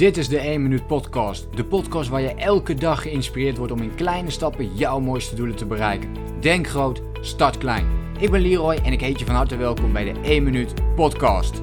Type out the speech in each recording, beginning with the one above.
Dit is de 1 Minuut Podcast. De podcast waar je elke dag geïnspireerd wordt om in kleine stappen jouw mooiste doelen te bereiken. Denk groot, start klein. Ik ben Leroy en ik heet je van harte welkom bij de 1 Minuut Podcast.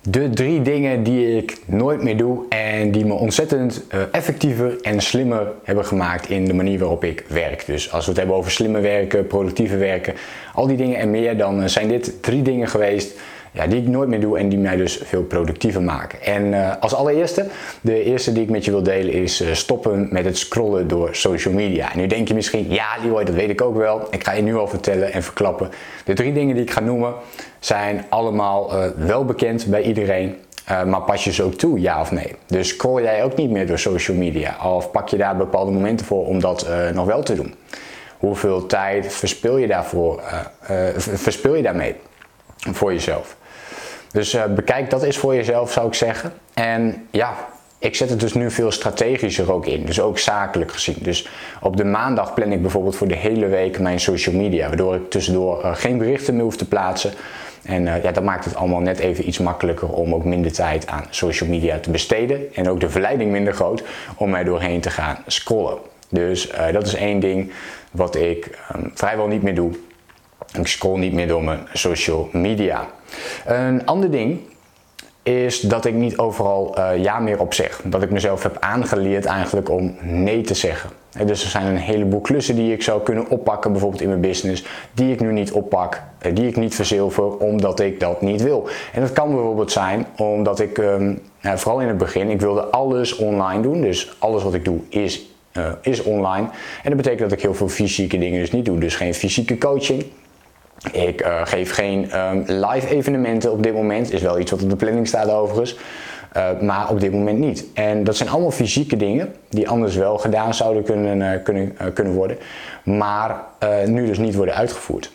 De drie dingen die ik nooit meer doe en die me ontzettend uh, effectiever en slimmer hebben gemaakt in de manier waarop ik werk. Dus als we het hebben over slimmer werken, productiever werken, al die dingen en meer, dan uh, zijn dit drie dingen geweest ja, die ik nooit meer doe en die mij dus veel productiever maken. En uh, als allereerste, de eerste die ik met je wil delen is uh, stoppen met het scrollen door social media. En nu denk je misschien, ja Leroy, dat weet ik ook wel. Ik ga je nu al vertellen en verklappen. De drie dingen die ik ga noemen zijn allemaal uh, wel bekend bij iedereen. maar pas je ze ook toe, ja of nee? Dus scroll jij ook niet meer door social media? Of pak je daar bepaalde momenten voor om dat nog wel te doen? Hoeveel tijd verspil je daarvoor? verspil je daarmee? Voor jezelf. Dus uh, bekijk dat eens voor jezelf, zou ik zeggen. En ja, ik zet het dus nu veel strategischer ook in, dus ook zakelijk gezien. Dus op de maandag plan ik bijvoorbeeld voor de hele week mijn social media, waardoor ik tussendoor uh, geen berichten meer hoef te plaatsen. En uh, ja, dat maakt het allemaal net even iets makkelijker om ook minder tijd aan social media te besteden. En ook de verleiding minder groot om er doorheen te gaan scrollen. Dus dat is één ding wat ik um, vrijwel niet meer doe. Ik scroll niet meer door mijn social media. Een ander ding is dat ik niet overal uh, ja meer op zeg. Dat ik mezelf heb aangeleerd eigenlijk om nee te zeggen. dus er zijn een heleboel klussen die ik zou kunnen oppakken, bijvoorbeeld in mijn business, die ik nu niet oppak, eh, die ik niet verzilver, omdat ik dat niet wil. En dat kan bijvoorbeeld zijn omdat ik, um, vooral in het begin, ik wilde alles online doen. Dus alles wat ik doe is, uh, is online. En dat betekent dat ik heel veel fysieke dingen dus niet doe. Dus geen fysieke coaching, ik uh, geef geen um, live evenementen op dit moment. Is wel iets wat op de planning staat overigens. Uh, maar op dit moment niet. En dat zijn allemaal fysieke dingen die anders wel gedaan zouden kunnen, uh, kunnen, kunnen worden. Maar nu dus niet worden uitgevoerd.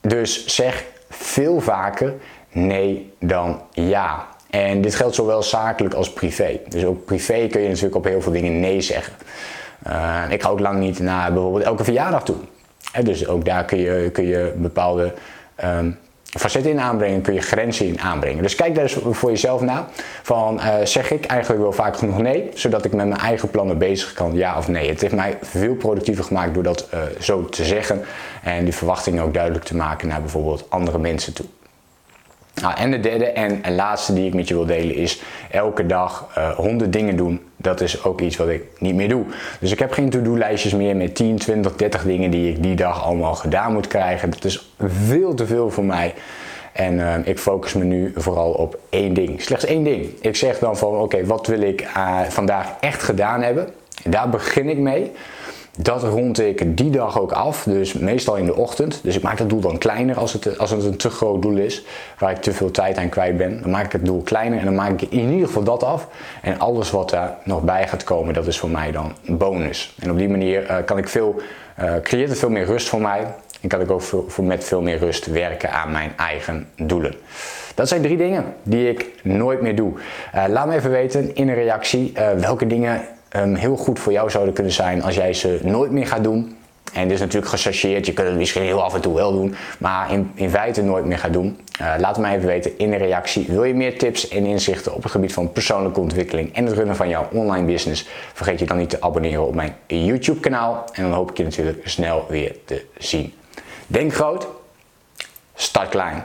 Dus zeg veel vaker nee dan ja. En dit geldt zowel zakelijk als privé. Dus ook privé kun je natuurlijk op heel veel dingen nee zeggen. ik ga ook lang niet naar bijvoorbeeld elke verjaardag toe dus ook daar kun je, kun je bepaalde um, facetten in aanbrengen, kun je grenzen in aanbrengen. Dus kijk daar eens voor jezelf naar. Van uh, zeg ik eigenlijk wel vaak genoeg nee, zodat ik met mijn eigen plannen bezig kan, ja of nee. Het heeft mij veel productiever gemaakt door dat uh, zo te zeggen en die verwachtingen ook duidelijk te maken naar bijvoorbeeld andere mensen toe. Nou, en de derde en, laatste die ik met je wil delen is elke dag uh, eh, 100 dingen doen. Dat is ook iets wat ik niet meer doe. Dus ik heb geen to-do-lijstjes meer met 10, 20, 30 dingen die ik die dag allemaal gedaan moet krijgen. Dat is veel te veel voor mij. En uh, ik focus me nu vooral op één ding. Slechts één ding. Ik zeg dan van oké, wat wil ik uh, vandaag echt gedaan hebben? En daar begin ik mee. Dat rond ik die dag ook af, dus meestal in de ochtend. Dus ik maak het doel dan kleiner als het, als het een te groot doel is, waar ik te veel tijd aan kwijt ben. Dan maak ik het doel kleiner en dan maak ik in ieder geval dat af. En alles wat daar nog bij gaat komen, dat is voor mij dan een bonus. En op die manier uh, kan ik veel, uh, creëert het veel meer rust voor mij. En kan ik ook voor met veel meer rust werken aan mijn eigen doelen. Dat zijn drie dingen die ik nooit meer doe. Uh, laat me even weten in een reactie welke dingen um, heel goed voor jou zouden kunnen zijn als jij ze nooit meer gaat doen. En dit is natuurlijk gechargeerd, je kunt het misschien heel af en toe wel doen, maar in, in feite nooit meer gaan doen. Uh, laat me even weten in de reactie. Wil je meer tips en inzichten op het gebied van persoonlijke ontwikkeling en het runnen van jouw online business? Vergeet je dan niet te abonneren op mijn YouTube kanaal en dan hoop ik je natuurlijk snel weer te zien. Denk groot, start klein.